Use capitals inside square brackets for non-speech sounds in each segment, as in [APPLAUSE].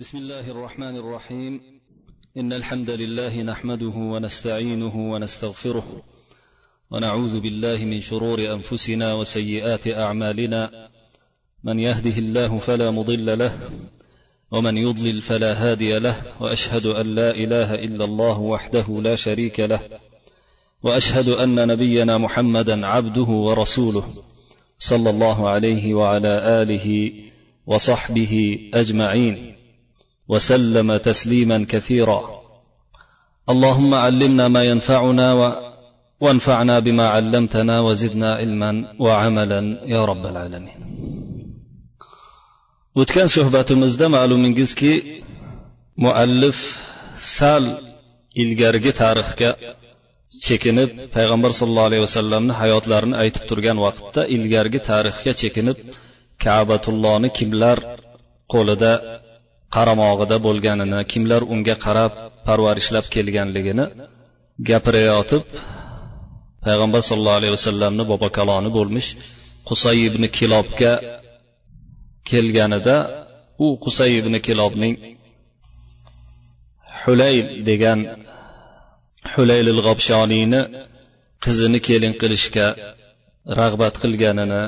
بسم الله الرحمن الرحيم. إن الحمد لله نحمده ونستعينه ونستغفره ونعوذ بالله من شرور أنفسنا وسيئات أعمالنا. من يهده الله فلا مضل له ومن يضلل فلا هادي له وأشهد أن لا إله إلا الله وحده لا شريك له وأشهد أن نبينا محمدا عبده ورسوله صلى الله عليه وعلى آله وصحبه أجمعين. وسلم تسليما كثيرا اللهم علمنا ما ينفعنا و... وانفعنا بما علمتنا وزدنا علما وعملا يا رب العالمين o'tgan suhbatimizda ma'lumingizki muallif sal ilgarigi tarixga chekinib payg'ambar sollallohu alayhi vasallamni hayotlarini aytib turgan vaqtda ilgarigi tarixga chekinib kabatullohni kimlar qo'lida qaramog'ida bo'lganini kimlar unga qarab parvarishlab kelganligini gapirayotib payg'ambar sollallohu alayhi vasallamni bobokaloni bo'lmish qusay ibn kilobga kelganida u qusay ibn kilobning hulayl degan hulaylil g'obshoniyni qizini kelin qilishga rag'bat qilganini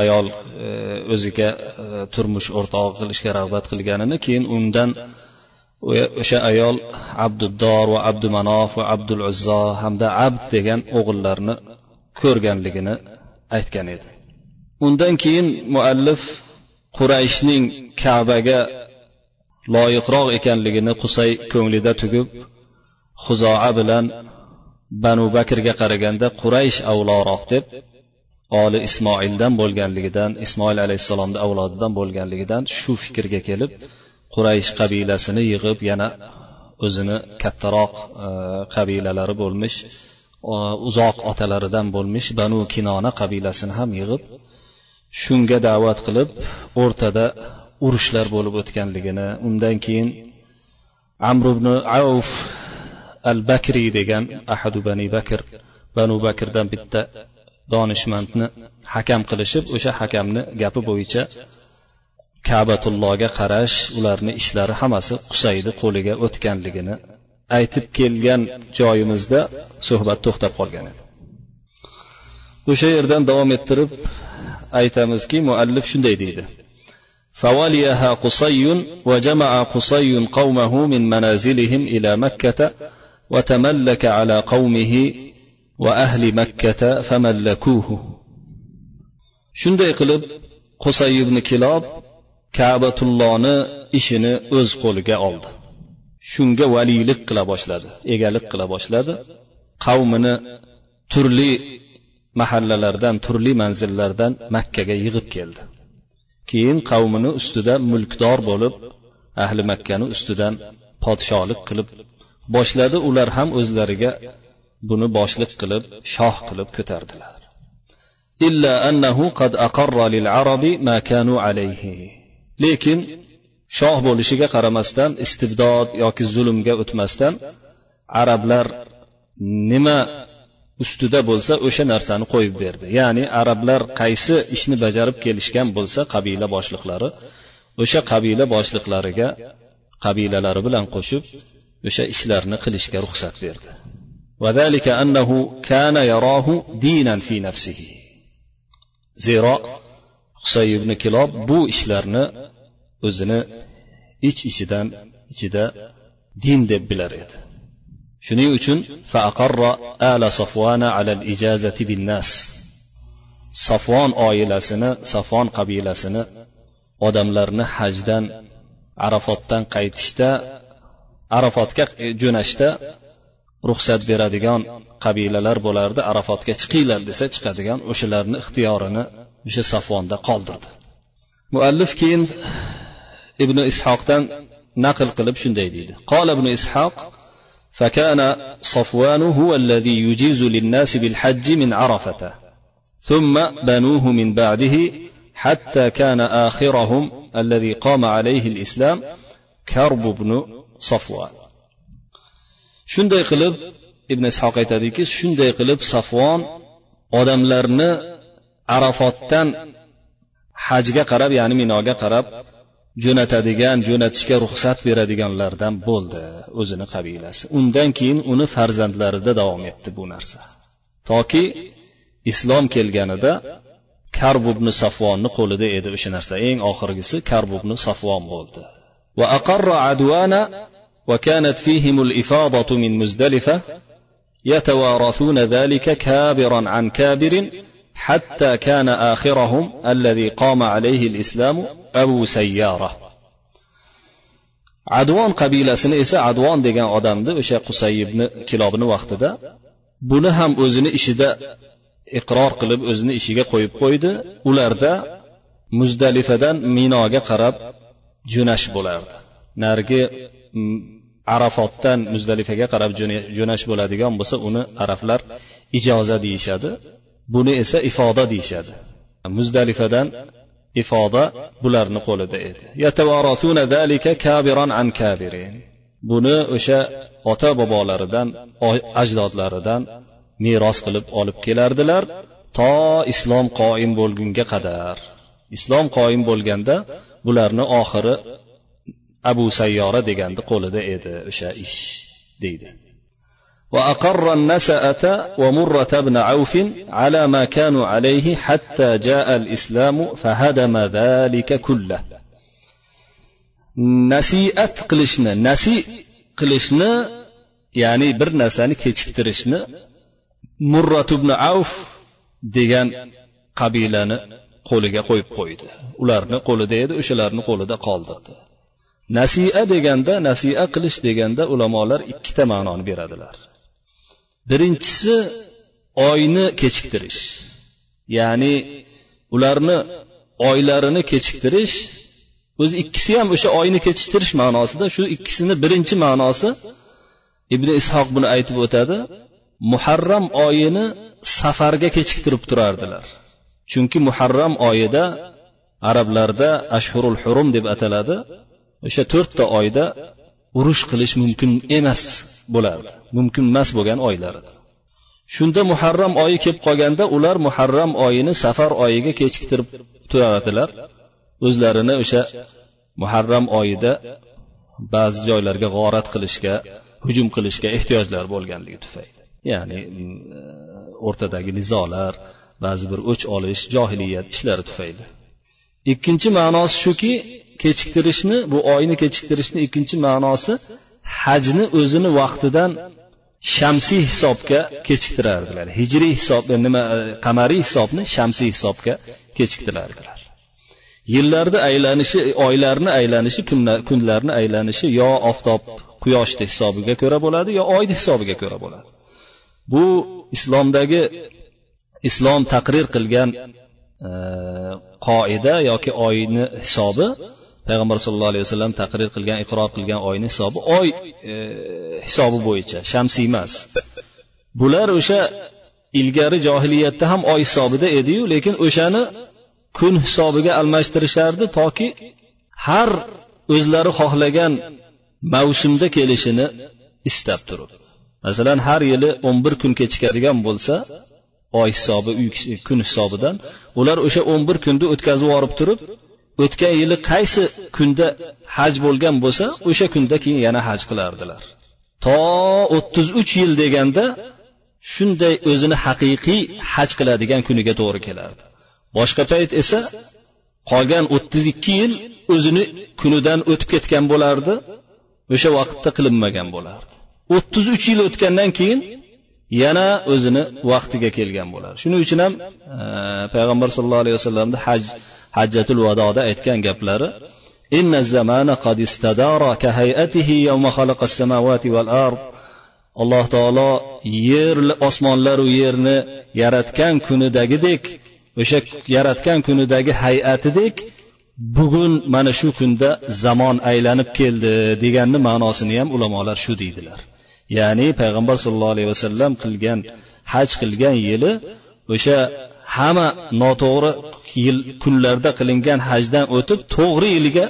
ayol e, o'ziga e, turmush o'rtog'i qilishga rag'bat qilganini keyin undan o'sha ayol abduddor va abdumanof va abdul uzzo hamda abd degan o'g'illarni ko'rganligini aytgan edi. Undan keyin muallif qurayshning kabaga loyiqroq ekanligini qusay ko'nglida tugib huzoa bilan banu bakrga qaraganda quraysh avloroq deb oli ismoildan bo'lganligidan ismoil alayhissalomni avlodidan bo'lganligidan shu fikrga kelib quraysh qabilasini yig'ib yana o'zini kattaroq e, qabilalari bo'lmish uzoq otalaridan bo'lmish banu kinona qabilasini ham yig'ib shunga da'vat qilib o'rtada urushlar bo'lib o'tganligini undan keyin amr ibn avf al bakriy degan ahadu bani bakr banu bakrdan bitta donishmandni hakam qilishib o'sha hakamni gapi bo'yicha kabatullohga qarash ularni ishlari hammasi qusayni qo'liga o'tganligini aytib kelgan joyimizda suhbat to'xtab qolgan edi o'sha yerdan davom ettirib aytamizki muallif shunday deydi فوليها قصي وجمع قصي قومه من منازلهم إلى مكة وتملك على قومه va ahli makkata famallakuhu shunday qilib qusay ibn kilob kabatullohni ishini o'z qo'liga oldi shunga valiylik qila boshladi egalik qila boshladi qavmini turli mahallalardan turli manzillardan makkaga yig'ib keldi keyin qavmini ustida mulkdor bo'lib ahli makkani ustidan podsholik qilib boshladi ular ham o'zlariga buni boshliq qilib shoh qilib ko'tardilar. Illa annahu qad aqarra lil arabi ma kanu alayhi. Lekin shoh bo'lishiga qaramasdan istibdod yoki zulmga o'tmasdan arablar nima ustida bo'lsa o'sha narsani qo'yib berdi. Ya'ni arablar qaysi ishni bajarib kelishgan bo'lsa qabila boshliqlari o'sha qabila boshliqlariga qabilalari bilan qo'shib o'sha ishlarni qilishga ruxsat berdi. وذلك أنه كان يراه دينا في نفسه zero husoy ibn kilob bu ishlarni o'zini ich ich ichidan ichida din deb bilar edi shuning uchun ala safvana ala ijazati binnas safvon oilasini safvon qabilasini odamlarni hajdan arafotdan qaytishda arafotga jo'nashda ruxsat beradigan qabilalar bo'lardi arafotga chiqinglar desa chiqadigan o'shalarni ixtiyorini o'sha safvonda qoldirdi muallif keyin ibn ishoqdan naql qilib shunday deydi قال ابن إسحاق فكان صفوان هو الذي يجيز للناس بالحج من عرفة ثم بنوه من بعده حتى كان آخرهم الذي قام عليه الإسلام كرب بن صفوان shunday qilib ibn ishoq aytadiki shunday qilib safvon odamlarni arafotdan hajga qarab ya'ni minoga qarab jo'natadigan jo'natishga ruxsat beradiganlardan bo'ldi o'zini qabilasi. Undan keyin uni farzandlarida davom etdi bu narsa. Toki islom kelganida karb ibn safvonni qo'lida edi o'sha narsa. Eng oxirgisi karb ibn safvon bo'ldi. Va aqarra advana وكانت فيهم الإفاضة من مزدلفة يتوارثون ذلك كابرا عن كابر حتى كان آخرهم الذي قام عليه الإسلام أبو سيارة advon qabilasini esa advon degan odamni o'sha qusayibni kilobni vaqtida buni ham o'zini ishida iqror qilib o'zini ishiga qo'yib qo'ydi ularda muzdalifadan minoga qarab jo'nash bo'lardi narigi arafotdan muzdalifaga qarab jo'nash bo'ladigan bo'lsa uni arablar ijoza deyishadi. Buni esa ifoda deyishadi. Muzdalifadan ifoda bularni qo'lida edi. Buni o'sha ota bobolaridan ajdodlaridan meros qilib olib kelardilar to islom qoim bo'lgunga qadar. Islom qoim bo'lganda bularni oxiri abu sayyora deganni qo'lida edi o'sha ish deydi وأقر النسأة ومرة بن عوف على ما كانوا عليه حتى جاء الإسلام فهدم ذلك كله nasiat qilishni nasi qilishni ya'ni bir narsani kechiktirishni murrat ibn avf degan qabilani qo'liga qo'yib qo'ydi ularni qo'lida edi o'shalarni qo'lida qoldirdi Nasiya deganda nasiya qilish deganda ulamolar ikkita ma'noni beradilar. Birinchisi oyni kechiktirish. Ya'ni ularni oylarini kechiktirish o'zi ikkisi ham o'sha oyni kechiktirish ma'nosida shu ikkisini birinchi ma'nosi ibn ishoq buni aytib o'tadi muharram oyini safarga kechiktirib turardilar. Chunki muharram oyida arablarda ashhurul hurum deb ataladi. O'sha to'rtta oyda urush qilish mumkin emas bo'lardi mumkin emas bo'lgan oylar. Shunda muharram oyi kelib qolganda ular muharram oyini safar oyiga kechiktirib turardilar o'zlarini o'sha muharram oyida ba'zi joylarga g'orat qilishga hujum qilishga ehtiyojlari bo'lganligi tufayli. Ya'ni e, o'rtadagi nizolar ba'zi bir o'ch olish johiliyat ishlari tufayli. Ikkinchi ma'nosi shuki kechiktirishni bu oyni kechiktirishni ikkinchi ma'nosi hajni o'zini vaqtidan shamsiy hisobga kechiktirardilar. Hijriy hisob nima e, qamariy hisobni shamsiy hisobga kechiktirardilar. Yillarni aylanishi oylarni aylanishi kunlarni aylanishi yo oftob quyoshni hisobiga ko'ra bo'ladi yo oyni hisobiga ko'ra bo'ladi. Bu islomdagi islom taqrir qilgan e, qoida yoki oyni hisobi payg'ambar sallallohu alayhi vasallam taqrir qilgan iqror qilgan oyni hisobi oy e, hisobi bo'yicha shamsiy emas. Bular o'sha ilgari johiliyatda ham oy hisobida ediyu lekin o'shani kun hisobiga almashtirishardi toki har o'zlari xohlagan mavsumda kelishini istab turib. Masalan har yili o'n bir kun kechikadigan bo'lsa oy hisobi kun hisobidan ular o'sha o'n bir kunni o'tkazib yuborib turib o'tgan yili qaysi kunda haj bo'lgan bo'lsa o'sha kunda keyin yana haj qilardilar. To o'ttiz uch yil deganda shunday o'zini haqiqiy haj qiladigan kuniga to'g'ri kelardi. Boshqa payt esa qolgan o'ttiz ikki yil o'zini kunidan o'tib ketgan bo'lardi o'sha vaqtda qilinmagan bo'lardi. O'ttiz uch yil o'tgandan keyin yana o'zini vaqtiga kelgan bo'lardi. Shuning uchun ham e, payg'ambar sallallohu alayhi vasallamni haj hajjatul vadoda aytgan gaplari إن الزمان قد استدار كهيئته يوم خلق السماوات والأرض alloh taolo yer osmonlaru yerni yaratgan kunidagidek o'sha yaratgan kunidagi hay'atidek bugun mana shu kunda zamon aylanib keldi deganni ma'nosini ham ulamolar shu deydilar ya'ni payg'ambar sollallohu alayhi vasallam qilgan haj qilgan yili o'sha hamma noto'g'ri yil kunlarda qilingan hajdan o'tib to'g'ri yiliga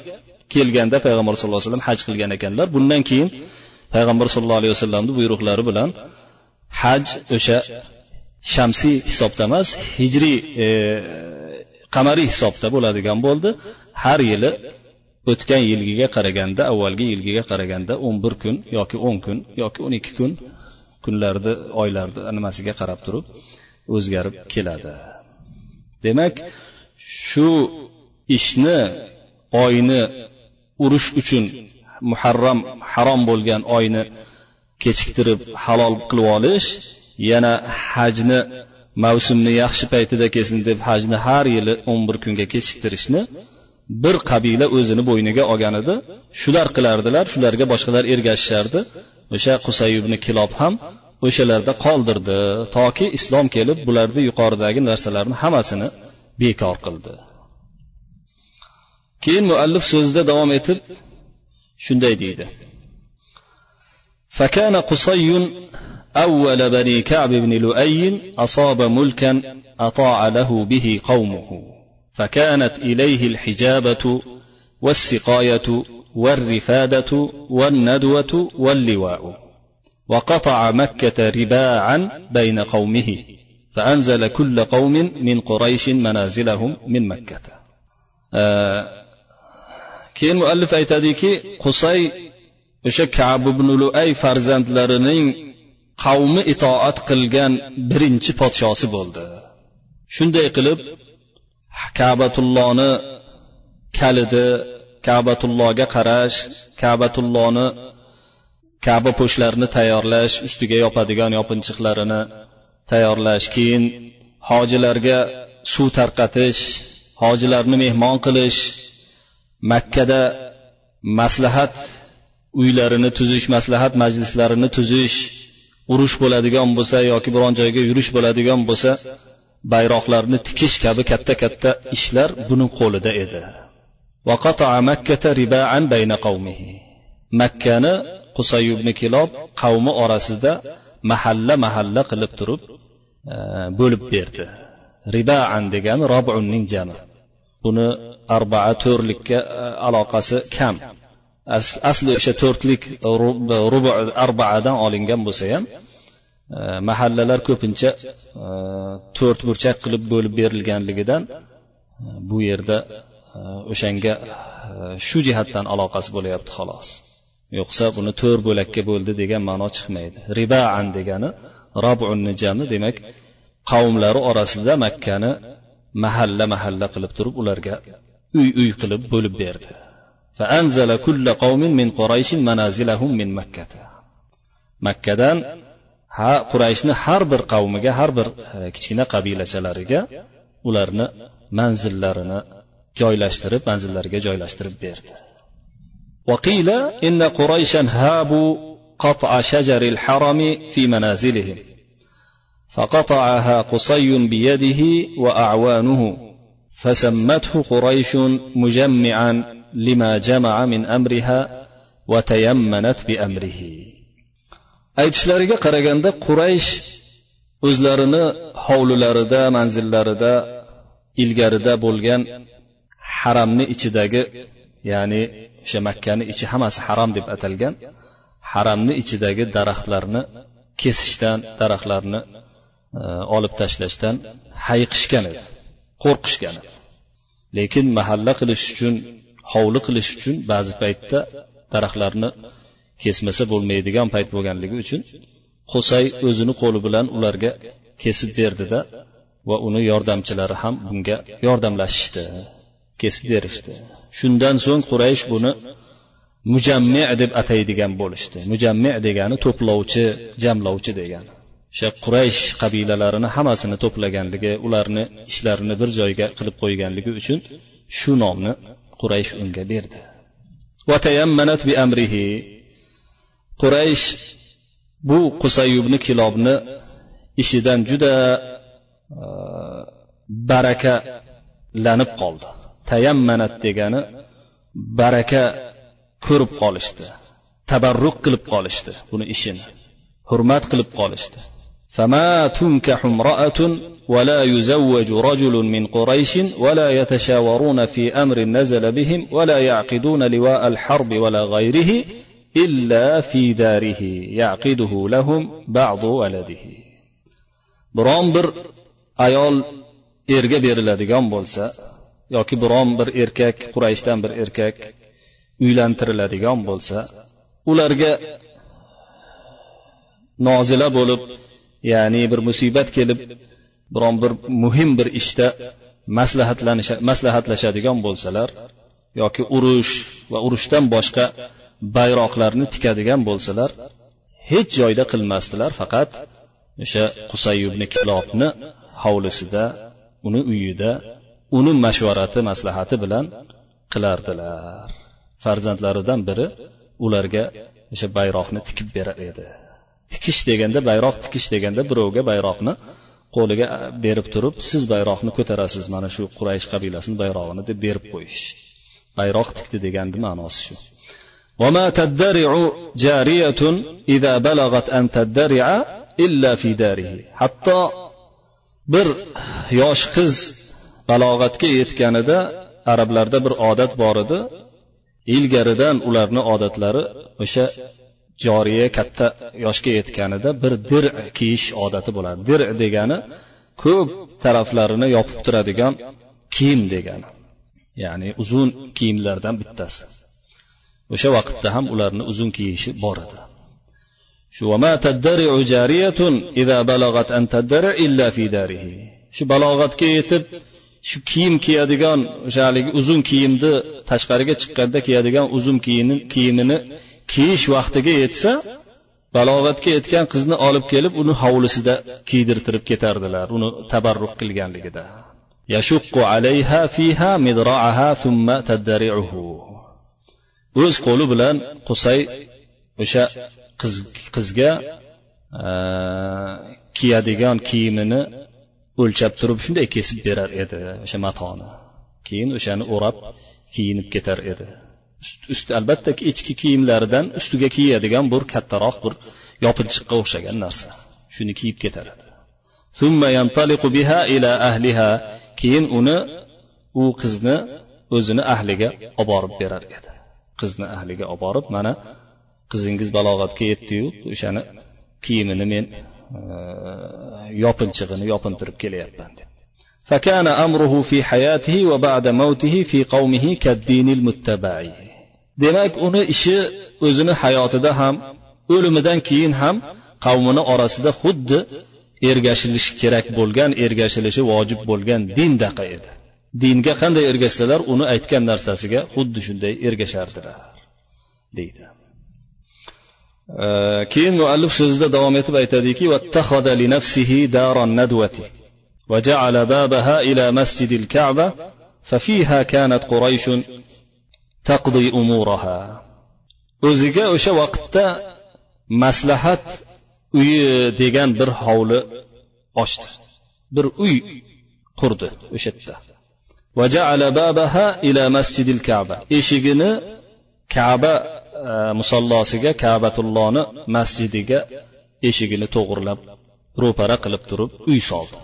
kelganda payg'ambar sallallohu alayhi vasallam haj qilgan ekanlar. Bundan keyin payg'ambar sallallohu alayhi vasallamni buyruqlari bilan haj o'sha shamsiy hisobda emas hijriy e, qamariy hisobda bo'ladigan bo'ldi. Har yili o'tgan yilgiga qaraganda avvalgi yilgiga qaraganda o'n bir kun yoki o'n kun yoki o'n ikki kun kunlarni oylarni nimasiga qarab turib o'zgarib keladi. Demak shu ishni oyni urish uchun muharram harom bo'lgan oyni kechiktirib halol qilib olish yana hajni mavsumni yaxshi paytida kelsin deb hajni har yili o'n bir kunga kechiktirishni bir qabila o'zini bo'yniga olgan edi. Shular qilardilar shularga boshqalar ergashishardi. O'sha qusayibni kilob ham o'shalarda qoldirdi toki islom kelib bularni yuqoridagi narsalarni hammasini bekor qildi keyin muallif so'zida davom etib shunday deydi فكان قصي أول بني كعب بن لؤي أصاب ملكا أطاع له به قومه فكانت إليه الحجابة والسقاية والرفادة والندوة واللواء وقطع مكة رباعا بين قومه فأنزل كل قوم من قريش منازلهم من مكة آه keyin muallif aytadiki qusay o'sha kab ibn luay farzandlarining qavmi itoat qilgan birinchi podshosi bo'ldi shunday qilib kabatullohni kalidi kabatullohga qarash kabatullohni kaba po'shtlarini tayyorlash ustiga yopadigan yopinchiqlarini tayyorlash keyin hojilarga suv tarqatish hojilarni mehmon qilish makkada maslahat uylarini tuzish maslahat majlislarini tuzish urush bo'ladigan bo'lsa yoki biron joyga yurish bo'ladigan bo'lsa bayroqlarni tikish kabi katta katta ishlar buni qo'lida edi. Makkani qusay ibn kilob qavmi orasida mahalla mahalla qilib turib e, bo'lib berdi. Ribaan degani robunning jami. Buni arbaa to'rtlikka e, aloqasi kam. Asli o'sha to'rtlik rubu arbaadan olingan bo'lsa ham e, mahallalar ko'pincha to'rt burchak qilib bo'lib berilganligidan bu yerda o'shanga shu jihatdan aloqasi bo'lyapti xolos. Yo'qsa buni to'rt bo'lakka bo'ldi degan ma'no chiqmaydi. Ribaan degani robunni jami demak qavmlari orasida makkani mahalla mahalla qilib turib ularga uy uy qilib bo'lib berdi. Makkadan ha qurayshni har bir qavmiga har bir e, kichkina qabilachalariga ularni manzillarini joylashtirib manzillariga joylashtirib berdi. وقيل إن قريشا هابوا قطع شجر الحرم في منازلهم فقطعها قصي بيده وأعوانه فسمته قريش مجمعا لما جمع من أمرها وتيمنت بأمره. aytishlariga qaraganda quraysh o'zlarini hovlilarida manzillarida ilgarida bo'lgan haramni ichidagi ya'ni o'sha makkani ichi hammasi harom deb atalgan. Haramni ichidagi daraxtlarni kesishdan daraxtlarni e, olib tashlashdan hayiqishgan edi qo'rqishgan edi. Lekin mahalla qilish uchun hovli qilish uchun ba'zi paytda daraxtlarni kesmasa bo'lmaydigan payt bo'lganligi uchun qusay o'zini qo'li bilan ularga kesib berdida va uni yordamchilari ham bunga yordamlashishdi kesib berishdi. Shundan so'ng quraysh buni mujammi deb ataydigan bo'lishdi. Mujammi degani to'plovchi jamlovchi degani o'sha quraysh qabilalarini hammasini to'plaganligi ularni ishlarini bir joyga qilib qo'yganligi uchun shu nomni quraysh unga berdi. Quraysh bu qusayubni kilobni ishidan juda e, barakalanib qoldi. tayammanat degani baraka ko'rib qolishdi tabarruk qilib qolishdi buni ishini hurmat qilib qolishdi فما تنكح امرأة ولا يزوج رجل من قريش ولا يتشاورون في أمر نزل بهم ولا يعقدون لواء الحرب ولا غيره إلا في داره يعقده لهم بعض ولده biron bir ayol erga beriladigan bo'lsa yoki biron bir erkak qurayshdan bir erkak uylantiriladigan bo'lsa ularga nozila bo'lib ya'ni bir musibat kelib biron bir muhim bir ishda maslahatlashadigan bo'lsalar yoki urush va urushdan boshqa bayroqlarni tikadigan bo'lsalar hech joyda qilmasdilar faqat o'sha qusay ibn kilobni hovlisida uni uyida uni mashvarati maslahati bilan qilardilar farzandlaridan biri ularga o'sha bayroqni tikib berar edi tikish deganda bayroq tikish deganda birovga bayroqni qo'liga berib turib siz bayroqni ko'tarasiz mana shu quraysh qabilasini bayrog'ini deb berib qo'yish bayroq tikdi deganni ma'nosi shu وما تدرع جارية إذا بلغت أن تدرع إلا في داره حتى bir yosh qiz balog'atga yetganida arablarda bir odat bor edi. Ilgaridan ularni odatlari o'sha joriya katta yoshga yetganida bir dir kiyish odati bo'ladi. Dir degani ko'p taraflarini yopib turadigan kiyim degani. Ya'ni uzun kiyimlardan bittasi. O'sha vaqtda ham ularni uzun kiyishi bor edi. Shu shu balog'atga yetib shu kiyim kiyadigan o'sha haligi uzun kiyimni tashqariga chiqqanda kiyadigan uzun kiyimini kiyish vaqtiga yetsa balog'atga yetgan qizni olib kelib uni hovlisida kiydirtirib ketardilar uni tabarruq qilganligida. Yashuqqu alayha fiha midra'aha thumma taddari'uhu o'z qo'li bilan qusay o'sha qiz qizga kiyadigan kiyimini o'lchab turib shunday kesib berar edi o'sha matoni. Keyin o'shani o'rab kiyinib ketar edi. Ust albatta ichki kiyimlaridan ustiga kiyadigan bir kattaroq bir yopinchiqqa o'xshagan narsa. Shuni kiyib ketar edi. Keyin uni u qizni o'zini ahliga olib borib berar edi. Qizni ahliga olib borib mana qizingiz balog'atga yetdiyu o'shani kiyimini men yopinchig'ini yopintirib kelyapman deb فكان أمره في حياته وبعد موته في قومه كالدين المتبع demak uni ishi o'zini hayotida ham o'limidan keyin ham qavmini orasida xuddi ergashilishi kerak bo'lgan ergashilishi vojib bo'lgan dindaqa edi dinga qanday ergashsalar uni aytgan narsasiga xuddi shunday ergashardilar deydi keyin muallif so'zida davom etib aytadiki وجعل بابها إلى مسجد الكعبة ففيها كانت قريش تقضي أمورها o'ziga o'sha vaqtda maslahat uyi degan bir hovli ochdi bir uy qurdi o'sha yerda eshigini kaba E, musallosiga kabatullohni masjidiga eshigini to'g'irlab ro'para qilib turib uy soldi.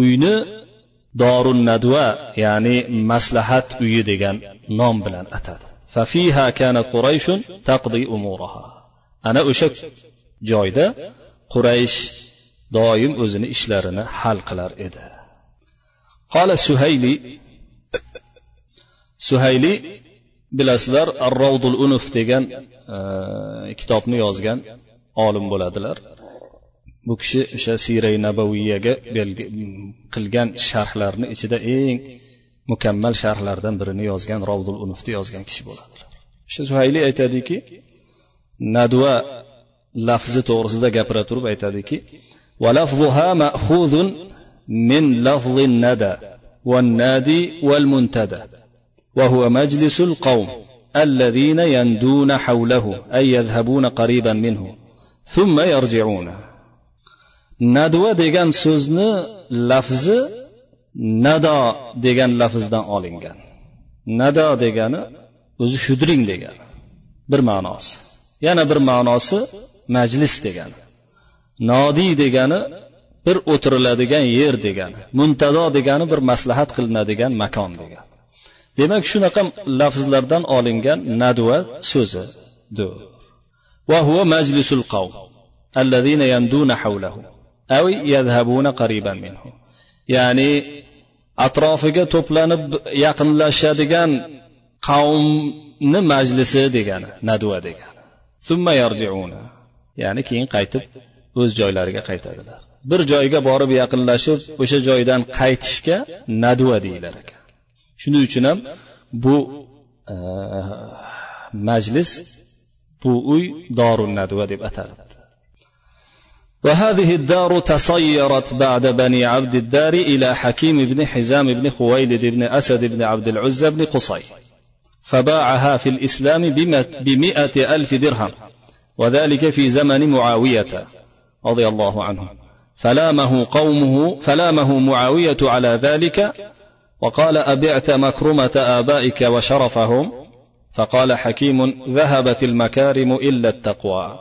Uyni dorun nadva ya'ni maslahat uyi degan nom bilan atadi. Fafiha kanat qurayshun taqdi umuraha. Ana o'sha joyda quraysh doim o'zini ishlarini hal qilar edi. Qola suhayli suhayli bilasizlar arrovdul unuf degan kitobni yozgan olim bo'ladilar bu kishi o'sha siray nabaviyaga qilgan sharhlarni ichida eng mukammal sharhlardan birini yozgan rovdul unufni yozgan kishi bo'ladilar o'sha suhayli aytadiki nadva lafzi to'g'risida gapira turib aytadiki ولفظها مأخوذ من لفظ الندى والنادي والمنتدى وهو مجلس القوم الذين يندون حوله أي يذهبون قريبا منه ثم يرجعون nadva degan so'zni lafzi nado degan lafzdan olingan nado degani o'zi shudring degani bir ma'nosi yana bir ma'nosi majlis degani nodiy degani bir o'tiriladigan yer degani muntado degani bir maslahat qilinadigan makon degani demak shunaqa lafzlardan olingan nadva so'zidir وهو مجلس القوم الذين يندون حوله أو يذهبون قريبا منه ya'ni atrofiga to'planib yaqinlashadigan qavm buni majlisi degani nadva degani summa yarjiuna ya'ni keyin qaytib o'z joylariga qaytadilar bir joyga borib yaqinlashib o'sha joydan qaytishga nadva deyilar ekan Shuning uchun ham bu e, majlis bu uy dorun nadva deb atalibdi. وهذه الدار تصيرت بعد بني عبد الدار إلى حكيم بن حزام بن خويلد بن أسد بن عبد العزى بن قصي فباعها في الإسلام بمئة ألف درهم وذلك في زمن معاوية رضي الله عنه فلامه قومه فلامه معاوية على ذلك وقال أبعت مكرمة آبائك وشرفهم؟ فقال حكيم ذهبت المكارم إلا التقوى.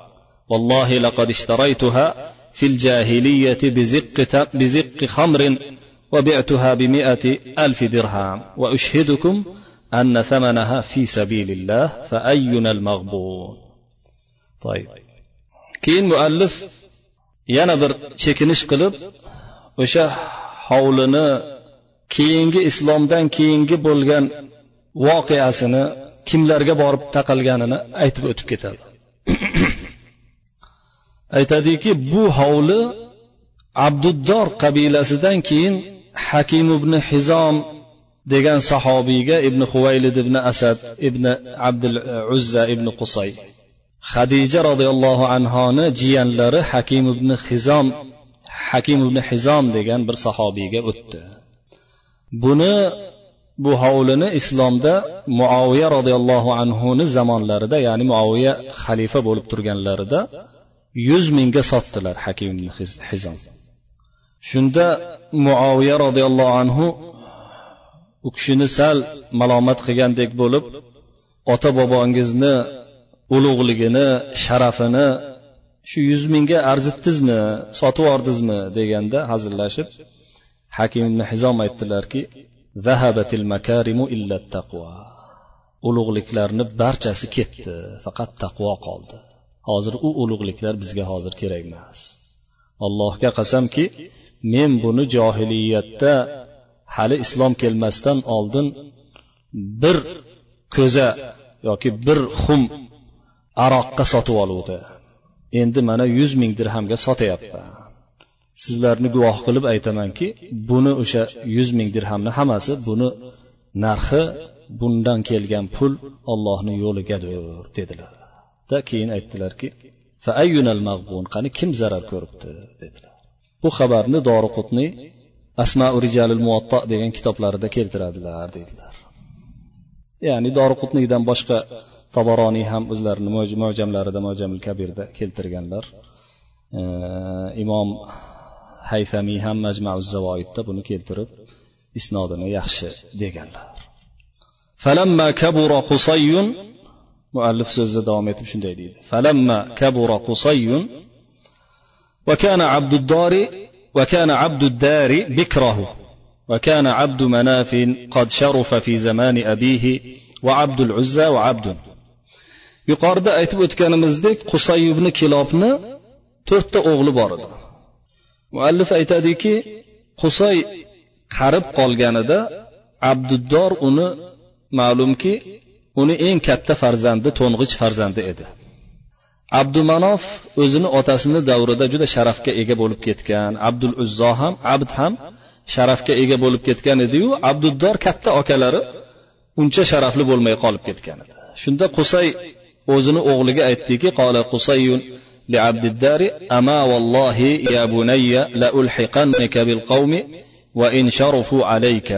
والله لقد اشتريتها في الجاهلية بزق, بزق خمر وبعتها بمئة ألف درهم. وأشهدكم أن ثمنها في سبيل الله فأينا المغبون. طيب. keyin muallif yana bir chekinish qilib hovlini keyingi islomdan keyingi bo'lgan voqeasini kimlarga borib taqalganini aytib o'tib ketadi. [CLEARS THROAT] Aytadiki bu hovli abduddor qabilasidan keyin hakim ibn hizom degan sahobiyga ibn huvaylid ibn asad ibn abdul uzza ibn qusay hadija roziyallohu anhoni jiyanlari hakim ibn hizom hakim ibn hizom degan bir sahobiyga o'tdi. Buni bu hovlini islomda muoviya roziyallohu anhuni zamonlarida ya'ni muoviya xalifa bo'lib turganlarida yuz mingga sotdilar hakim hizom shunda muoviya roziyallohu anhu u kishini sal malomat qilgandek bo'lib ota bobongizni ulug'ligini sharafini shu yuz mingga arzitdizmi sotib yubordizmi deganda hazillashib hakim ibn hizom aytdilarki ulug'liklarni barchasi ketdi faqat taqvo qoldi. Hozir u ulug'liklar bizga hozir kerak emas. Allohga qasamki men buni johiliyatda hali islom kelmasdan oldin bir ko'za yoki bir xum aroqqa sotib oluvdi. Endi mana yuz ming dirhamga sotyapman. Sizlarni guvoh qilib aytamanki buni o'sha yuz ming dirhamni hammasi buni narxi bundan kelgan pul ollohni yo'ligadir dedilar. Da keyin aytdilarki qani kim zarar ko'ribdi dedilar. Bu xabarni doriqutniy asmau rijalil muvatto degan kitoblarida keltiradilar deydilar ya'ni doriqutniydan boshqa tobaroniy ham o'zlarini mo'jamlarida mo'jamil kabirda keltirganlar. Imom hayfamiy ham majmau zavoidda buni keltirib isnodini yaxshi deganlar فلما كبر قصي muallif so'zida davom etib shunday deydi falamma kabura qusayun وكان عبد الدار وكان عبد الدار بكره وكان عبد مناف قد شرف في زمان أبيه وعبد العزى وعبد yuqorida aytib o'tganimizdek qusay ibn kilobni to'rtta o'g'li bor edi muallif aytadiki husay qarib qolganida abduddor uni ma'lumki uni eng katta farzandi to'ng'ich farzandi edi. Abdumanof o'zini otasini davrida juda sharafga ega bo'lib ketgan abdul uzzo ham abd ham sharafga ega bo'lib ketgan ediyu abduddor katta akalari uncha sharafli bo'lmay qolib ketgan edi. Shunda qusay o'zini o'g'liga aytdiki qola qusayun لعبد الدار أما والله يا بني لألحقنك بالقوم وإن شرفوا عليك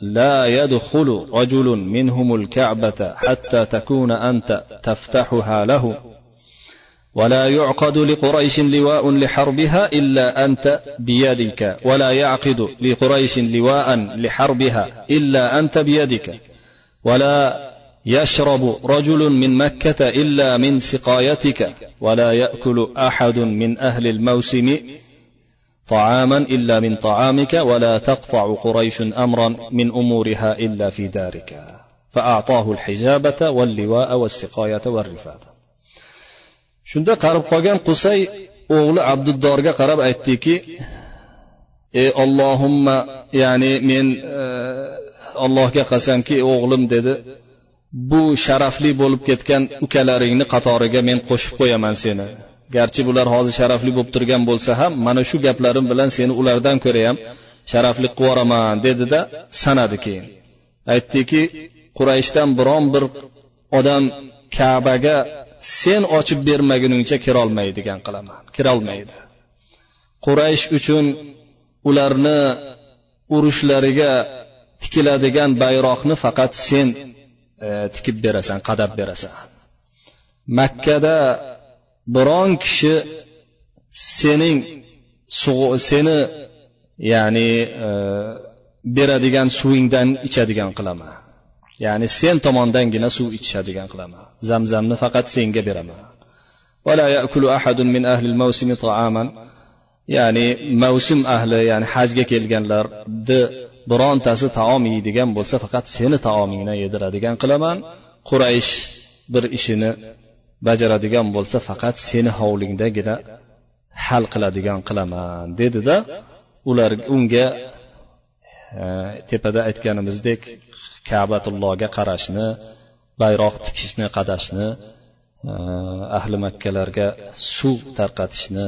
لا يدخل رجل منهم الكعبة حتى تكون أنت تفتحها له. ولا يعقد لقريش لواء لحربها إلا أنت بيدك ولا يعقد لقريش لواء لحربها إلا أنت بيدك. ولا يشرب رجل من مكة إلا من سقايتك ولا يأكل أحد من أهل الموسم طعاما إلا من طعامك ولا تقطع قريش أمرا من أمورها إلا في دارك. فأعطاه الحجابة واللواء والسقاية والرفادة shunda qarib qolgan qusay o'g'li abduddorga qarab aytdiki ey ollohimma ya'ni men allohga qasamki o'g'lim dedi bu sharafli bo'lib ketgan ukalaringni qatoriga men qo'shib qo'yaman seni. Garchi bular hozir sharafli bo'lib turgan bo'lsa ham mana shu gaplarim bilan seni ulardan ko'ra ham sharafli qilib yuboraman dedida sanadi keyin. Aytdiki qurayshdan biron bir odam kabaga sen ochib bermaguningcha kirolmaydigan qilaman kirolmaydi. Quraysh uchun ularni urushlariga tikiladigan bayroqni faqat sen E, tikib berasan qadab berasan. Makkada biron kishi sening seni ya'ni e, beradigan suvingdan ichadigan qilaman ya'ni sen tomondangina suv ichishadigan qilaman zamzamni faqat senga beraman. Ya'ni mavsum ahli ya'ni hajga kelganlarni birontasi taom yeydigan bo'lsa faqat seni taomingdan yediradigan qilaman. Quraysh bir ishini bajaradigan bo'lsa faqat seni hovlingdagina hal qiladigan qilaman dedida ular unga e, tepada aytganimizdek kabatullohga qarashni bayroq tikishni qadashni e, ahli makkalarga suv tarqatishni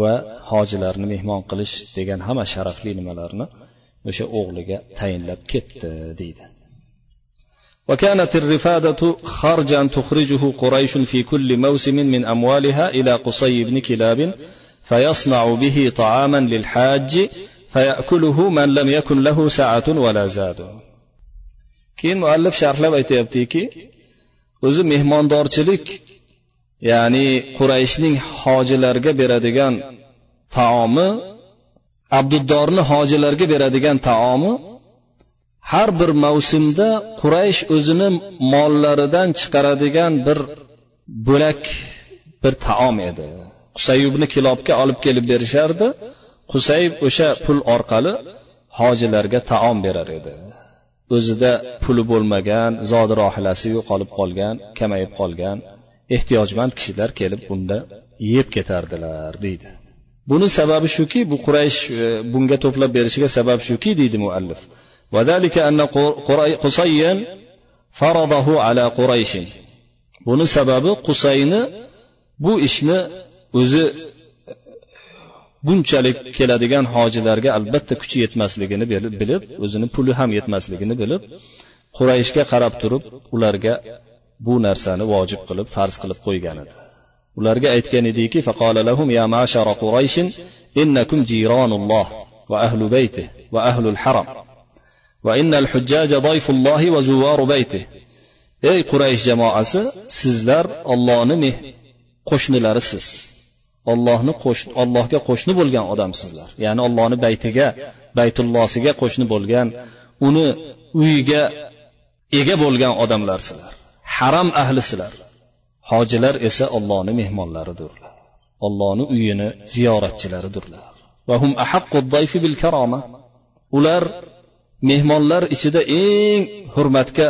va hojilarni mehmon qilish degan hamma sharafli nimalarni o'sha o'g'liga tayinlab ketdi deydi وكانت الرفادة خرجا تخرجه قريش في كل موسم من أموالها إلى قصي بن كلاب فيصنع به طعاما للحاج فيأكله من لم يكن له سعة ولا زاد keyin muallif sharhlab aytyaptiki o'zi mehmondorchilik ya'ni qurayshning hojilarga beradigan taomi abduddorni hojilarga beradigan taomi har bir mavsumda quraysh o'zini mollaridan chiqaradigan bir bo'lak bir taom edi. Qusayibni kilobga olib kelib berishardi. Qusayib o'sha pul orqali hojilarga taom berar edi. O'zida puli bo'lmagan zodi rohilasi yo'qolib qolgan kamayib qolgan ehtiyojmand kishilar kelib bunda yeb ketardilar deydi. Buni sababi shuki bu quraysh e, bunga to'plab berishiga sabab shuki deydi muallif. Buni sababi qusayni bu ishni o'zi bunchalik keladigan hojilarga albatta kuchi yetmasligini bilib o'zini puli ham yetmasligini bilib qurayshga qarab turib ularga bu narsani vojib qilib farz qilib qo'ygan edi. Ularga aytgan ediki faqola lahum ya mashara quraysh innakum jironulloh va ahlu bayti va ahlul haram va innal hujjaja dayfullohi va zuvaru bayti. Ey quraysh jamoasi sizlar ollohni qo'shnilarisiz. Ollohni allohga qo'shni bo'lgan odamsizlar. Ya'ni ollohni baytiga baytullosiga qo'shni bo'lgan uni uyiga ega bo'lgan odamlarsizlar. Haram ahlisizlar hojilar esa ollohni mehmonlaridirlar ollohni uyini ziyoratchilaridirlar ular mehmonlar ichida eng hurmatga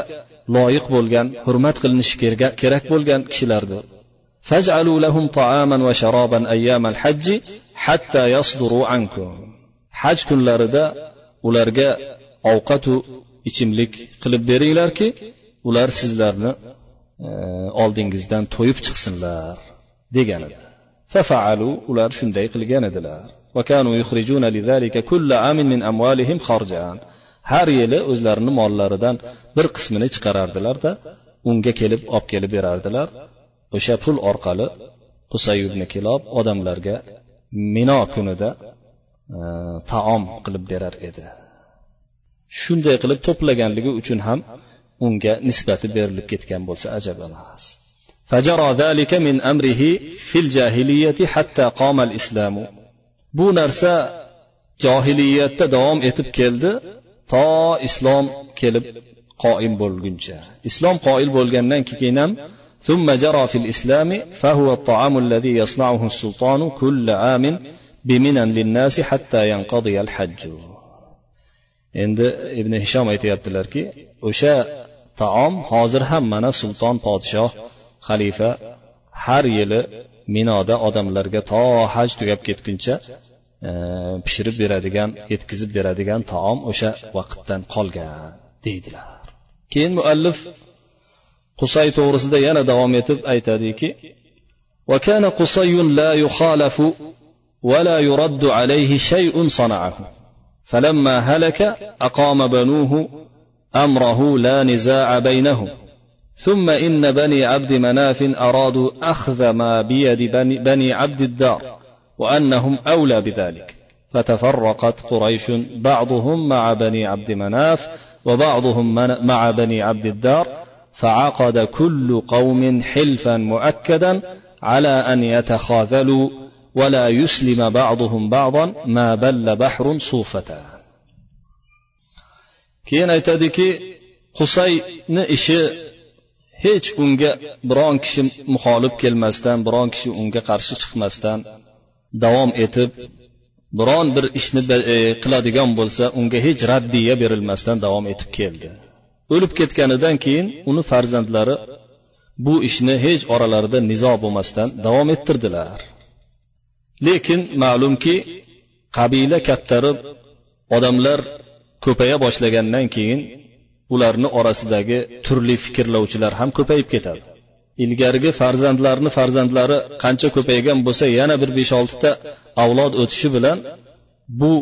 loyiq bo'lgan hurmat qilinishi kerak bo'lgan kishilardir فاجعلوا لهم طعاما وشرابا أيام الحج حتى يصدروا عنكم haj kunlarida ularga ovqatu ichimlik qilib beringlarki ular sizlarni e, oldingizdan to'yib chiqsinlar degan edi fafaalu ular shunday qilgan edilar. Har yili o'zlarini mollaridan bir qismini chiqarardilarda unga kelib olib kelib berardilar. O'sha pul orqali qusay kelib odamlarga mino kunida e, taom qilib berar edi. Shunday qilib to'plaganligi uchun ham unga nisbati berilib ketgan bo'lsa ajab emas فجرى ذلك من أمره في الجاهلية حتى قام الإسلام bu narsa johiliyatda davom etib keldi to islom kelib qoim bo'lguncha islom qoil bo'lgandan keyin ham ثم جرى في الإسلام فهو الطعام الذي يصنعه السلطان كل عام بمنن للناس حتى ينقضي الحج endi ibn hishom aytyaptilarki o'sha taom hozir ham mana sulton podshoh xalifa har yili minoda odamlarga to haj tugab ketguncha e, pishirib beradigan yetkazib beradigan taom o'sha vaqtdan qolgan deydilar keyin muallif qusay to'g'risida yana davom etib aytadiki وكان قصي لا يخالف ولا يرد عليه شيء صنعه فلما هلك أقام بنوه أمره لا نزاع بينهم. ثم إن بني عبد مناف أرادوا أخذ ما بيد بني, بني عبد الدار وأنهم أولى بذلك. فتفرقت قريش بعضهم مع بني عبد مناف وبعضهم مع بني عبد الدار فعقد كل قوم حلفا مؤكدا على أن يتخاذلوا ولا يسلم بعضهم بعضا ما بل بحر صوفة. Keyin aytadiki husayni ishi hech unga biron kishi muxolif kelmasdan biron kishi unga qarshi chiqmasdan davom etib biron bir ishni e, qiladigan bo'lsa unga hech raddiya berilmasdan davom etib keldi. O'lib ketganidan keyin uni farzandlari bu ishni hech oralarida nizo bo'lmasdan davom ettirdilar. Lekin ma'lumki qabila kattarib odamlar ko'paya boshlagandan keyin ularni orasidagi turli fikrlovchilar ham ko'payib ketadi. Ilgarigi farzandlarni farzandlari qancha ko'paygan bo'lsa yana bir besh oltita avlod o'tishi bilan bu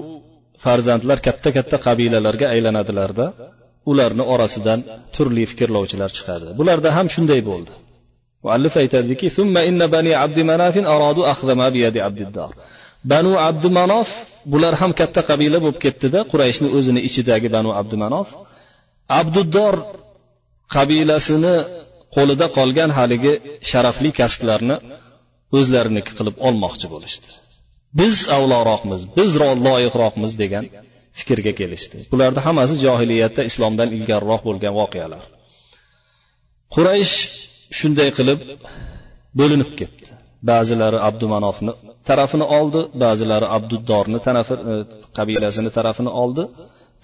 farzandlar katta katta qabilalarga aylanadilarda ularni orasidan turli fikrlovchilar chiqadi. Bularda ham shunday bo'ldi. Muallif aytadiki banu abdumanof bular ham katta qabila bo'lib ketdida qurayshni o'zini ichidagi banu abdumanof. Abduddor qabilasini qo'lida qolgan haligi sharafli kasblarni o'zlariniki qilib olmoqchi bo'lishdi. Biz avloroqmiz biz loyiqroqmiz degan fikrga kelishdi. Bularni hammasi johiliyatda islomdan ilgariroq bo'lgan voqealar. Quraysh shunday qilib bo'linib ketdi. Ba'zilari abdumanofni tarafini oldi. Ba'zilari abduddorni e, qabilasini tarafini oldi.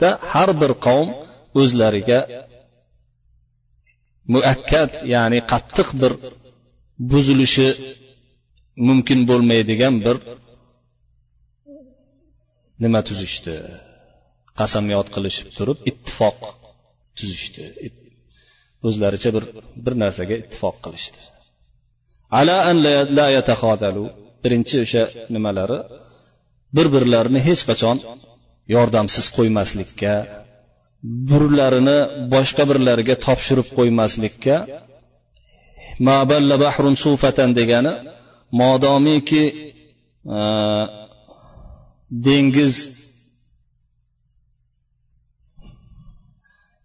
Da har bir qavm o'zlariga muakkad ya'ni qattiq bir buzilishi mumkin bo'lmaydigan bir nima tuzishdi? Qasamyod qilishib turib ittifoq tuzishdi. O'zlaricha bir bir narsaga ittifoq qilishdi. Ala an la yatahodalu birinchi o'sha nimalari? Bir birlarini hech qachon yordamsiz qo'ymaslikka birlarini boshqa birlariga topshirib qo'ymaslikka maballa bahrun sufatan degani modomiki e, dengiz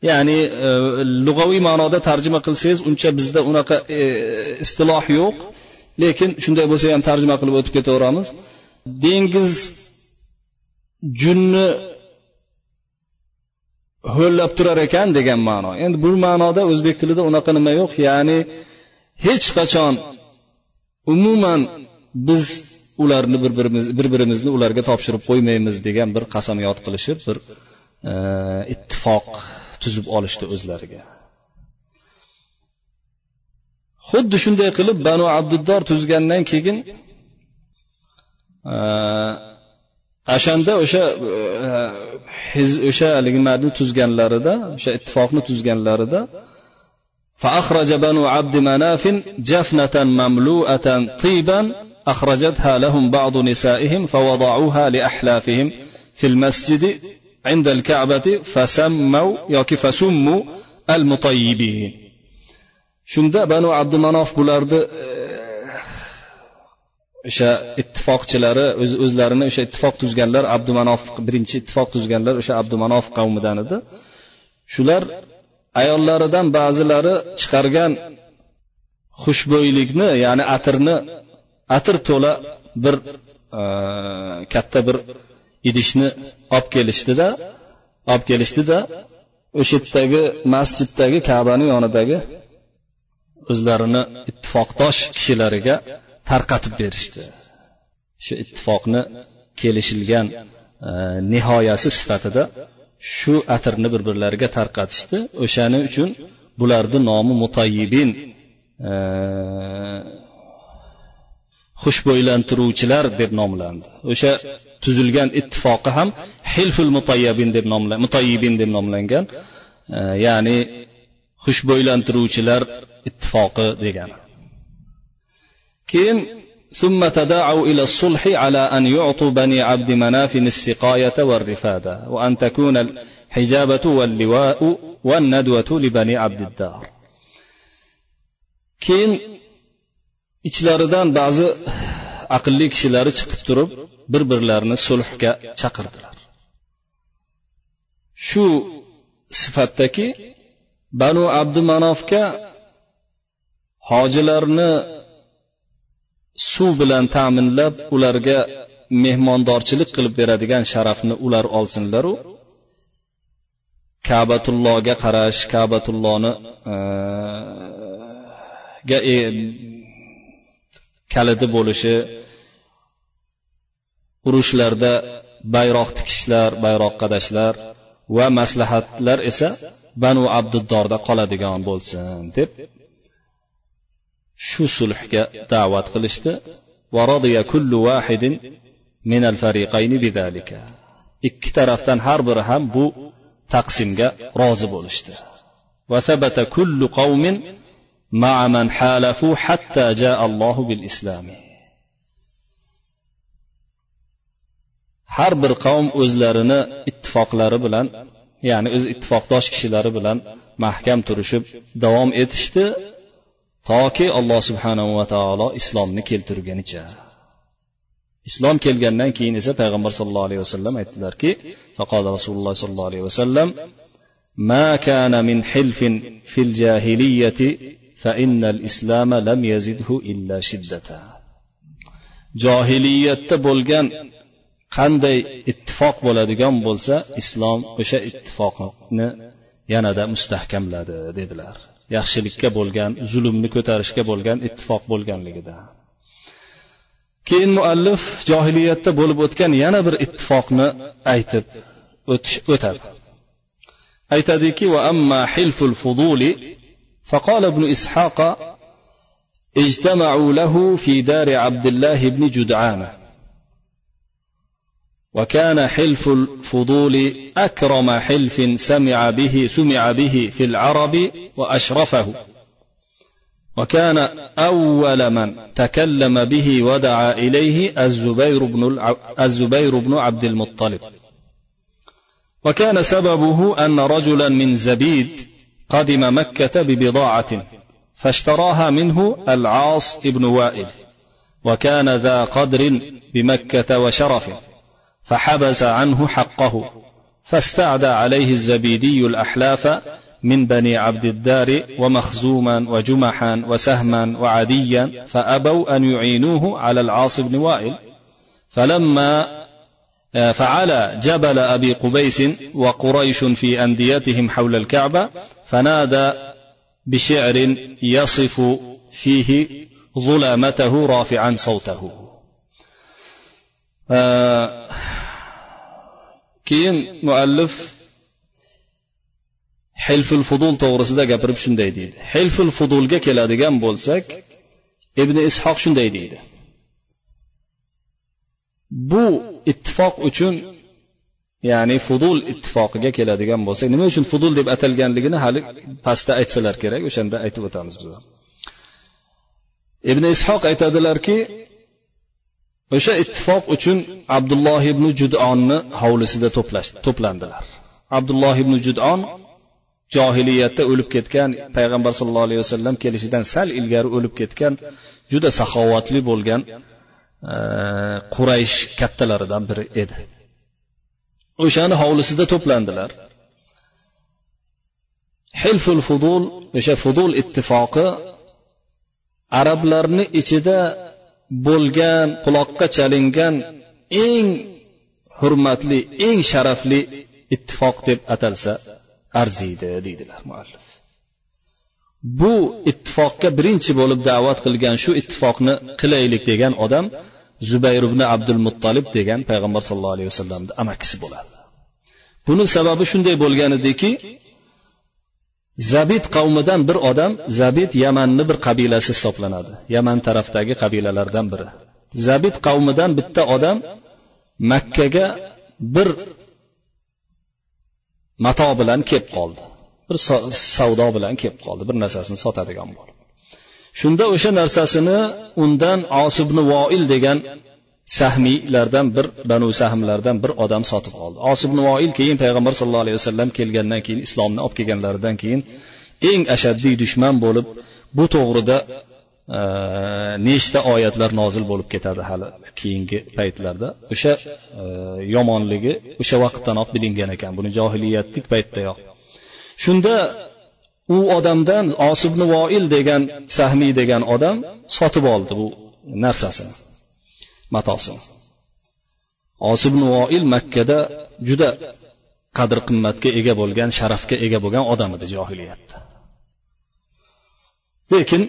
ya'ni e, lug'aviy ma'noda tarjima qilsangiz uncha bizda unaqa e, istiloh yo'q. Lekin shunday bo'lsa ham tarjima qilib o'tib ketaveramiz. Dengiz junni ho'llab turar ekan degan ma'no. Endi bu ma'noda o'zbek tilida unaqa nima yo'q. Ya'ni hech qachon umuman biz ularni bir birimiz bir birimizni ularga topshirib qo'ymaymiz degan bir qasamyod qilishib bir e, ittifoq tuzib olishdi o'zlariga. xuddi shunday qilib banu abduddor tuzgandan keyin o'shanda o'sha o'sha haligi nimalarni tuzganlarida o'sha ittifoqni tuzganlarida فأخرج بنو عبد مناف جفنة مملوءة طيبا أخرجتها لهم بعض نسائهم فوضعوها لأحلافهم في المسجد عند الكعبة فسموا yoki فسموا المطيبين shunda banu abdumanof bularni e, o'sha ittifoqchilari o'z o'zlarini o'sha ittifoq tuzganlar abdumanof birinchi ittifoq tuzganlar o'sha abdumanof qavmidan edi. Shular ayollaridan ba'zilari chiqargan xushbo'ylikni ya'ni atirni atir to'la bir e, katta bir idishni olib kelishdida olib kelishdida o'sha yerdagi masjiddagi kabani yonidagi o'zlarini ittifoqdosh kishilariga tarqatib berishdi. Shu ittifoqni kelishilgan e, nihoyasi sifatida shu atirni bir birlariga tarqatishdi. O'shaning uchun bularni nomi mutayyibin e, xushbo'ylantiruvchilar deb nomlandi. O'sha tuzilgan ittifoqi ham hilful mutayyabin deb nomlangan mutayyibin deb nomlangan e, ya'ni xushbo'ylantiruvchilar ittifoqi degani keyin ثم تداعوا إلى الصلح على أن يعطوا بني عبد مناف السقاية والرفادة وأن تكون الحجابة واللواء والندوة لبني عبد الدار keyin ichlaridan ba'zi aqlli kishilari chiqib turib bir birlarini sulhga chaqirdilar shu sifatdaki banu abdumanofga hojilarni suv bilan ta'minlab ularga mehmondorchilik qilib beradigan sharafni ular olsinlaru. Kabatullohga qarash kabatullohni e, ga e, kaliti bo'lishi urushlarda bayroq tikishlar bayroq qadashlar va maslahatlar esa banu abduddorda qoladigan bo'lsin deb shu sulhga da'vat qilishdi ikki tarafdan har biri ham bu taqsimga rozi bo'lishdi وثبت كل قوم مع من حالفوا حتى جاء الله بالإسلام har bir qavm o'zlarini ittifoqlari bilan ya'ni o'z ittifoqdosh kishilari bilan mahkam turishib davom etishdi toki alloh subhanahu va taolo islomni keltirgunicha islom kelgandan keyin esa payg'ambar sallallohu alayhi vasallam aytdilarki faqol rasululloh sollallohu alayhi vasallam ما كان من حلف في الجاهلية فإن الإسلام لم يزده إلا شدة جاهلية bo'lgan qanday ittifoq bo'ladigan bo'lsa islom o'sha ittifoqni yanada mustahkamladi dedilar yaxshilikka bo'lgan zulmni ko'tarishga bo'lgan ittifoq bo'lganligida keyin muallif johiliyatda bo'lib o'tgan yana bir ittifoqni aytib o'tadi aytadiki va amma hilful fuduli فقال ابن إسحاق اجتمعوا له في دار عبد الله بن جدعانه وكان حلف الفضول أكرم حلف سمع به سمع به في العرب وأشرفه. وكان أول من تكلم به ودعا إليه الزبير بن, الزبير بن عبد المطلب. وكان سببه أن رجلا من زبيد قدم مكة ببضاعة فاشتراها منه العاص بن وائل وكان ذا قدر بمكة وشرف فحبس عنه حقه. فاستعدى عليه الزبيدي الأحلاف من بني عبد الدار ومخزوما وجمحا وسهما وعديا فأبوا أن يعينوه على العاص بن وائل. فلما فعلى جبل أبي قبيس وقريش في أنديتهم حول الكعبة فنادى بشعر يصف فيه ظلامته رافعا صوته. Keyin muallif hilful fudul to'g'risida gapirib shunday deydi. Hilful fudulga keladigan bo'lsak ibn ishoq shunday deydi. Bu ittifoq uchun ya'ni fudul ittifoqiga keladigan bo'lsak nima uchun fudul deb atalganligini hali pastda aytsalar kerak o'shanda aytib o'tamiz biz ibn ishoq aytadilarki o'sha ittifoq uchun abdulloh ibn judonni hovlisida to'plandilar. Abdulloh ibn judon johiliyatda o'lib ketgan payg'ambar sallallohu alayhi vasallam kelishidan sal ilgari o'lib ketgan juda saxovatli bo'lgan e, quraysh kattalaridan biri edi. O'shani hovlisida to'plandilar. Hilful fudul o'sha fudul ittifoqi arablarni ichida bo'lgan quloqqa chalingan eng hurmatli eng sharafli ittifoq deb atalsa arziydi deydilar muallif. Bu ittifoqqa birinchi bo'lib da'vat qilgan shu ittifoqni qilaylik degan odam zubayr ibn abdul muttolib degan payg'ambar sallallohu alayhi vasallamni amakisi bo'ladi. Buni sababi shunday bo'lgan ediki zabid qavmidan bir odam zabid yamanni bir qabilasi hisoblanadi. Yaman tarafdagi qabilalardan biri. Zabid qavmidan bitta odam makkaga bir mato bilan kelib qoldi. Bir savdo bilan kelib qoldi. Bir narsasini sotadigan bo'lib shunda o'sha narsasini undan osibni voil degan sahmiylardan bir banu sahmlardan bir odam sotib oldi. Osib voil keyin payg'ambar sallallohu alayhi vasallam kelgandan keyin islomni olib kelganlaridan keyin eng ashaddiy dushman bo'lib bu to'g'rida e, nechta oyatlar nozil bo'lib ketadi hali keyingi paytlarda. O'sha e, yomonligi o'sha vaqtdanoq bilingan ekan. Buni johiliyatlik paytdayoq shunda u odamdan osibni voil degan sahmiy degan odam sotib oldi bu narsasini. Matosini osibni voil makkada juda qadr qimmatga ega bo'lgan sharafga ega bo'lgan odam edi johiliyatda. Lekin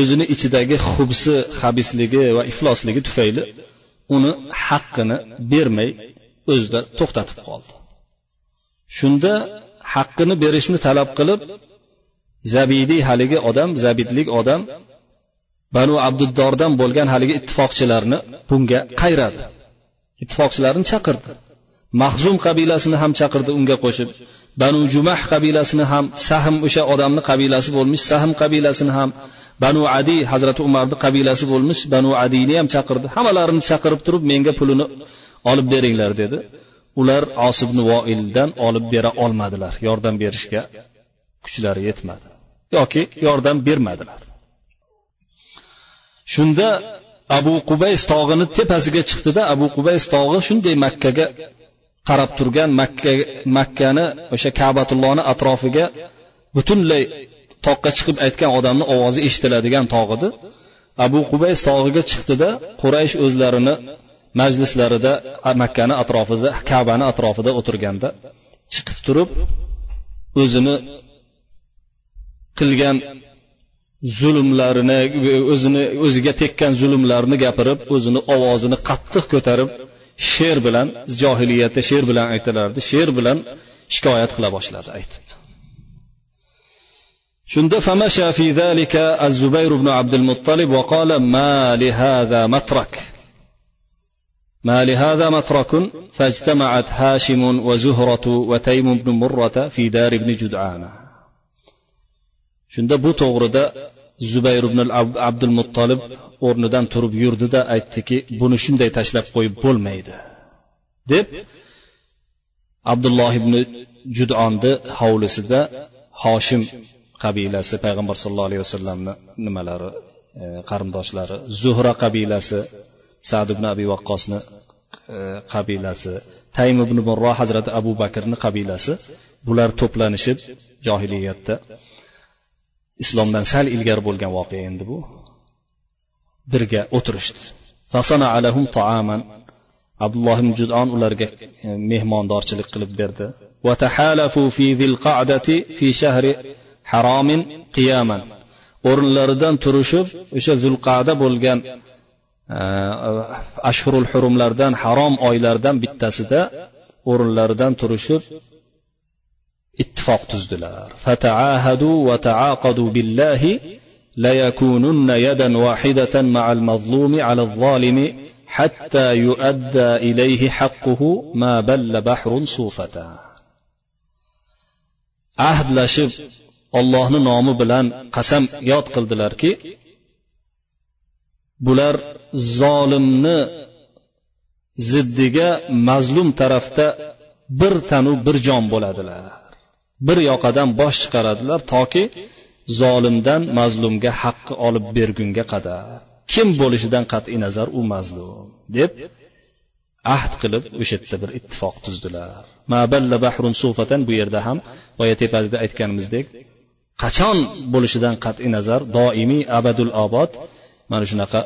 o'zini ichidagi xubsi habisligi va iflosligi tufayli uni haqqini bermay o'zida to'xtatib qoldi. Shunda haqqini berishni talab qilib zabidiy haligi odam zabidlik odam banu abduddordan bo'lgan haligi ittifoqchilarni bunga qayradi. Ittifoqchilarni chaqirdi. Mahzum qabilasini ham chaqirdi unga qo'shib. Banu jumah qabilasini ham sahm o'sha odamni qabilasi bo'lmish sahm qabilasini ham banu adiy hazrati umarni qabilasi bo'lmish banu adiyni ham chaqirdi. Hammalarini chaqirib turib menga pulini olib beringlar dedi. Ular osibni voildan olib bera olmadilar yordam berishga kuchlari yetmadi yoki yordam bermadilar. Shunda abu qubays tog'ini tepasiga chiqdida abu qubays tog'i shunday makkaga qarab turgan makka makkani o'sha kabatullohni atrofiga butunlay toqqa chiqib aytgan odamni ovozi eshitiladigan tog' edi abu qubays tog'iga chiqdida quraysh o'zlarini majlislarida makkani atrofida kabani atrofida o'tirganda chiqib turib o'zini qilgan zulmlarini o'zini o'ziga tekkan zulmlarni gapirib o'zini ovozini qattiq ko'tarib she'r bilan johiliyatda she'r bilan aytilardi she'r bilan shikoyat qila boshladi aytib shunda فمشى في ذلك الزبير بن عبد المطلب وقال ما لهذا مترك ما لهذا مترك فاجتمعت هاشم وزهرة وتيم بن مرة في دار ابن جدعانة shunda bu to'g'rida zubayr ibn abdul muttolib o'rnidan turib yurdida aytdiki buni shunday tashlab qo'yib bo'lmaydi. Deb abdulloh ibn judonni hovlisida hoshim qabilasi payg'ambar sallallohu alayhi vasallamni nimalari e, qarindoshlari zuhra qabilasi sad ibn abi vaqqosni e, qabilasi taym ibn murro hazrati abu bakrni qabilasi bular to'planishib johiliyatda islomdan sal ilgari bo'lgan voqea endi bu. Birga o'tirishdi. Abdulloh ibn judon ularga e, mehmondorchilik qilib berdi. O'rinlaridan turishib o'sha zulqada bo'lgan e, ashhurul hurumlardan harom oylardan bittasida o'rinlaridan turishib ittifoq tuzdilar. Fataahadu va taaqadu billahi layakununna yadan wahidatan ma'al mazlumi 'ala zolimi hatta yuadda ilayhi haqquhu ma balla bahrun sufata. Ahdlashib ollohni nomi bilan qasam yod qildilarki bular zolimni ziddiga mazlum tarafda bir tanu bir jon bo'ladilar. Bir yoqadan bosh chiqaradilar toki zolimdan mazlumga haqqi olib bergunga qadar. Kim bo'lishidan qat'iy nazar u mazlum deb ahd qilib o'sha yerda bir ittifoq tuzdilar. Maballa bahrun sufatan bu yerda ham boya tepada aytganimizdek qachon bo'lishidan qat'iy nazar doimiy abadul obod mana shunaqa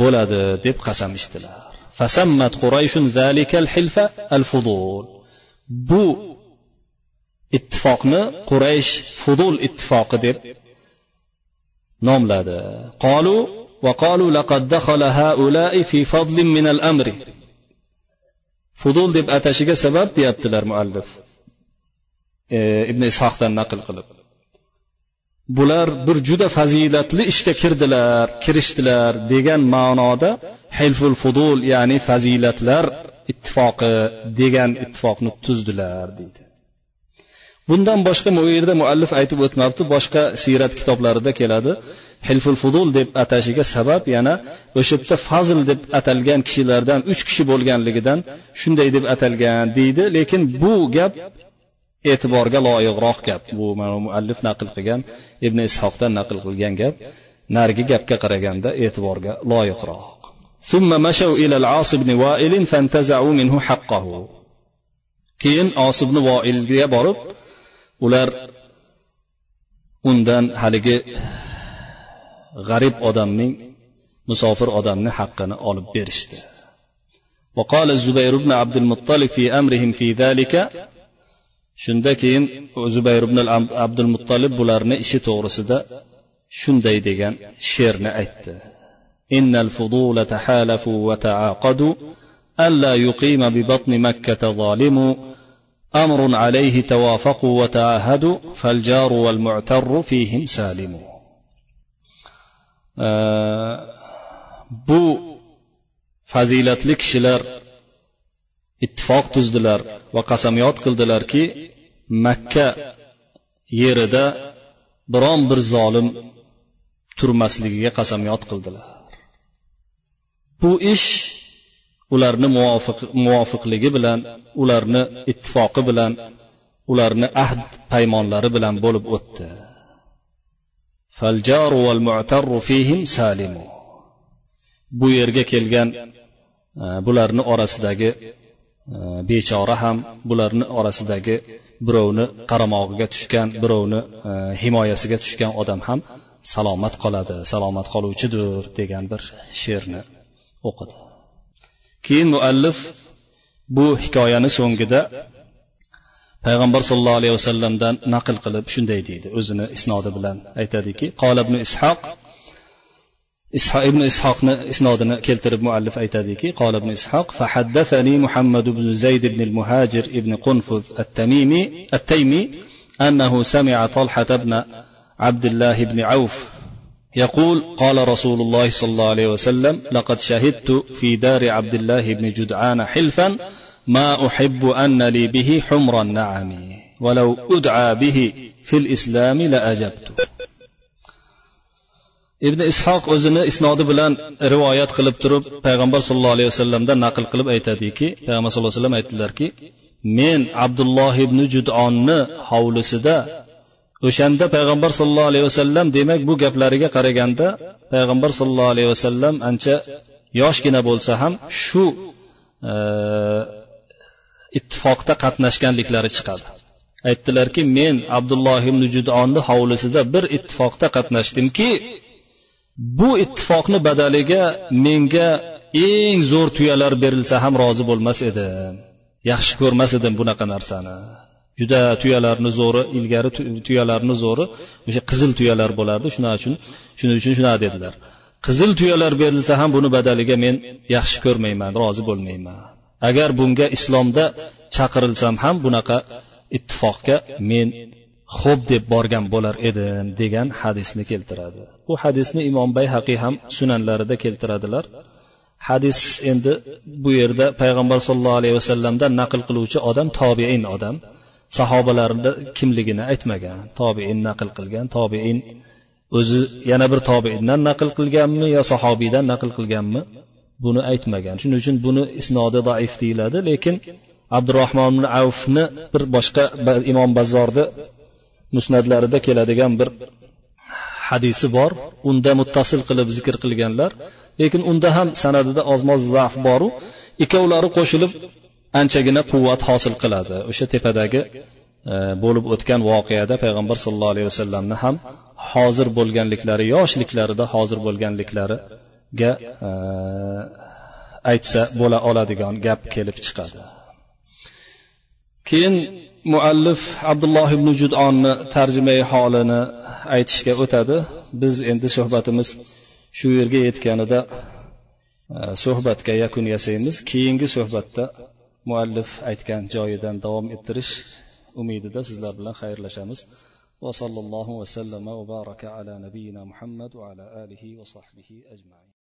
bo'ladi deb qasam ichdilar. Fasammat qurayshun zalikal hilfa al fudul bu ittifoqni quraysh fudul ittifoqi deb nomladi qolu وقالوا لقد دخل هؤلاء في فضل من الأمر fudul deb atashiga sabab deyaptilar muallif e, ibn ishoqdan naql qilib bular bir juda fazilatli ishga kirdilar kirishdilar degan ma'noda hilful fudul ya'ni fazilatlar ittifoqi degan ittifoqni tuzdilar deydi bundan boshqa bu yerda muallif aytib o'tmabdi boshqa siyrat kitoblarida keladi hilful fudul deb atashiga sabab yana o'sha yerda fazl deb atalgan kishilardan uch kishi bo'lganligidan shunday deb atalgan deydi lekin bu gap e'tiborga loyiqroq gap bu muallif naql qilgan ibn ishoqdan naql qilgan gap narigi gapga qaraganda e'tiborga loyiqroq ثم مشوا إلى العاص بن وائل فانتزعوا منه حقه keyin osibni voilga borib ular undan haligi g'arib odamning musofir odamni haqqini olib berishdi وقال الزبير بن عبد المطلب في أمرهم في ذلك shunda keyin zubayr ibn abdul muttolib bularni ishi to'g'risida shunday degan she'rni aytdi إن الفضول تحالفوا وتعاقدوا ألا يقيم ببطن مكة ظالم أمر عليه توافقوا وتعاهدوا فالجار والمعتر فيهم سالم bu fazilatli kishilar ittifoq tuzdilar va qasamyod qildilarki makka yerida biron bir zolim turmasligiga qasamyod qildilar bu ish ularni muvofiqligi bilan ularni ittifoqi bilan ularni ahd paymonlari bilan bo'lib o'tdi. Bu yerga kelgan e, bularni orasidagi e, bechora ham bularni orasidagi birovni qaramog'iga tushgan birovni e, himoyasiga tushgan odam ham salomat qoladi salomat qoluvchidir degan bir she'rni o'qidi. Keyin muallif bu hikoyani so'ngida payg'ambar sollallohu alayhi vasallamdan naql qilib shunday deydi o'zini isnodi bilan aytadiki qola ibn ishoq ibn ishoqni isnodini keltirib muallif aytadiki qola ibn ishoq فحدثني محمد بن زيد بن المهاجر ابن قنفذ التميمي التيمي أنه سمع طلحة بن عبد الله بن عوف يقول قال رسول الله صلى الله عليه وسلم لقد شهدت في دار عبد الله بن جدعان حلفا ما أحب أن لي به حمر النعم ولو أدعى به في الإسلام لأجبت ibn ishoq o'zini isnodi bilan rivoyat qilib turib payg'ambar sallallohu alayhi vasallamdan naql qilib aytadiki payg'ambar sallallohu alayhi vasallam aytdilarki men abdulloh ibn judonni hovlisida o'shanda payg'ambar sollallohu alayhi vasallam demak bu gaplariga qaraganda payg'ambar sollallohu alayhi vasallam ancha yoshgina bo'lsa ham shu e, ittifoqda qatnashganliklari chiqadi. Aytdilarki men abdulloh ibn judonni hovlisida bir ittifoqda qatnashdimki bu ittifoqni badaliga menga eng zo'r tuyalar berilsa ham rozi bo'lmas edim. Yaxshi ko'rmas edim bunaqa narsani. Juda tuyalarni zo'ri ilgari tuyalarni zo'ri o'sha qizil tuyalar bo'lardi. Shuning uchun shuning uchun shunaqa dedilar. Qizil tuyalar berilsa ham buni badaliga men yaxshi ko'rmayman rozi bo'lmayman. Agar bunga islomda chaqirilsam ham bunaqa ittifoqqa men xo'p deb borgan bo'lar edim degan hadisni keltiradi. Bu hadisni imom bayhaqiy ham sunanlarida keltiradilar. Hadis endi bu yerda payg'ambar sollallohu alayhi vasallamdan naql qiluvchi odam tobein odam. Sahobalarni kimligini aytmagan. Tobein naql qilgan. Tobein o'zi yana bir tobeindan naql qilganmi yo sahobiydan naql qilganmi? Buni aytmagan. Shuning uchun buni isnodi zaif deyiladi lekin abdurahmon ibn avfni bir boshqa imom bazzorni musnatlarida keladigan bir hadisi bor. Unda muttasil qilib zikr qilganlar. Lekin unda ham sanadida ozmoz zaf boru. Ikkovlari qo'shilib anchagina quvvat hosil qiladi. O'sha tepadagi e, bo'lib o'tgan voqeada payg'ambar sallallohu alayhi vasallamni ham hozir bo'lganliklari yoshliklarida hozir bo'lganliklariga e, aytsa bo'la oladigan gap kelib chiqadi. Keyin muallif abdulloh ibn judonni tarjimai holini aytishga o'tadi. Biz endi suhbatimiz shu yerga yetganida e, suhbatga yakun yasaymiz. Keyingi suhbatda muallif aytgan joyidan davom ettirish umidida sizlar bilan xayrlashamiz وصلى الله وسلم وبارك على نبينا محمد وعلى آله وصحبه أجمعين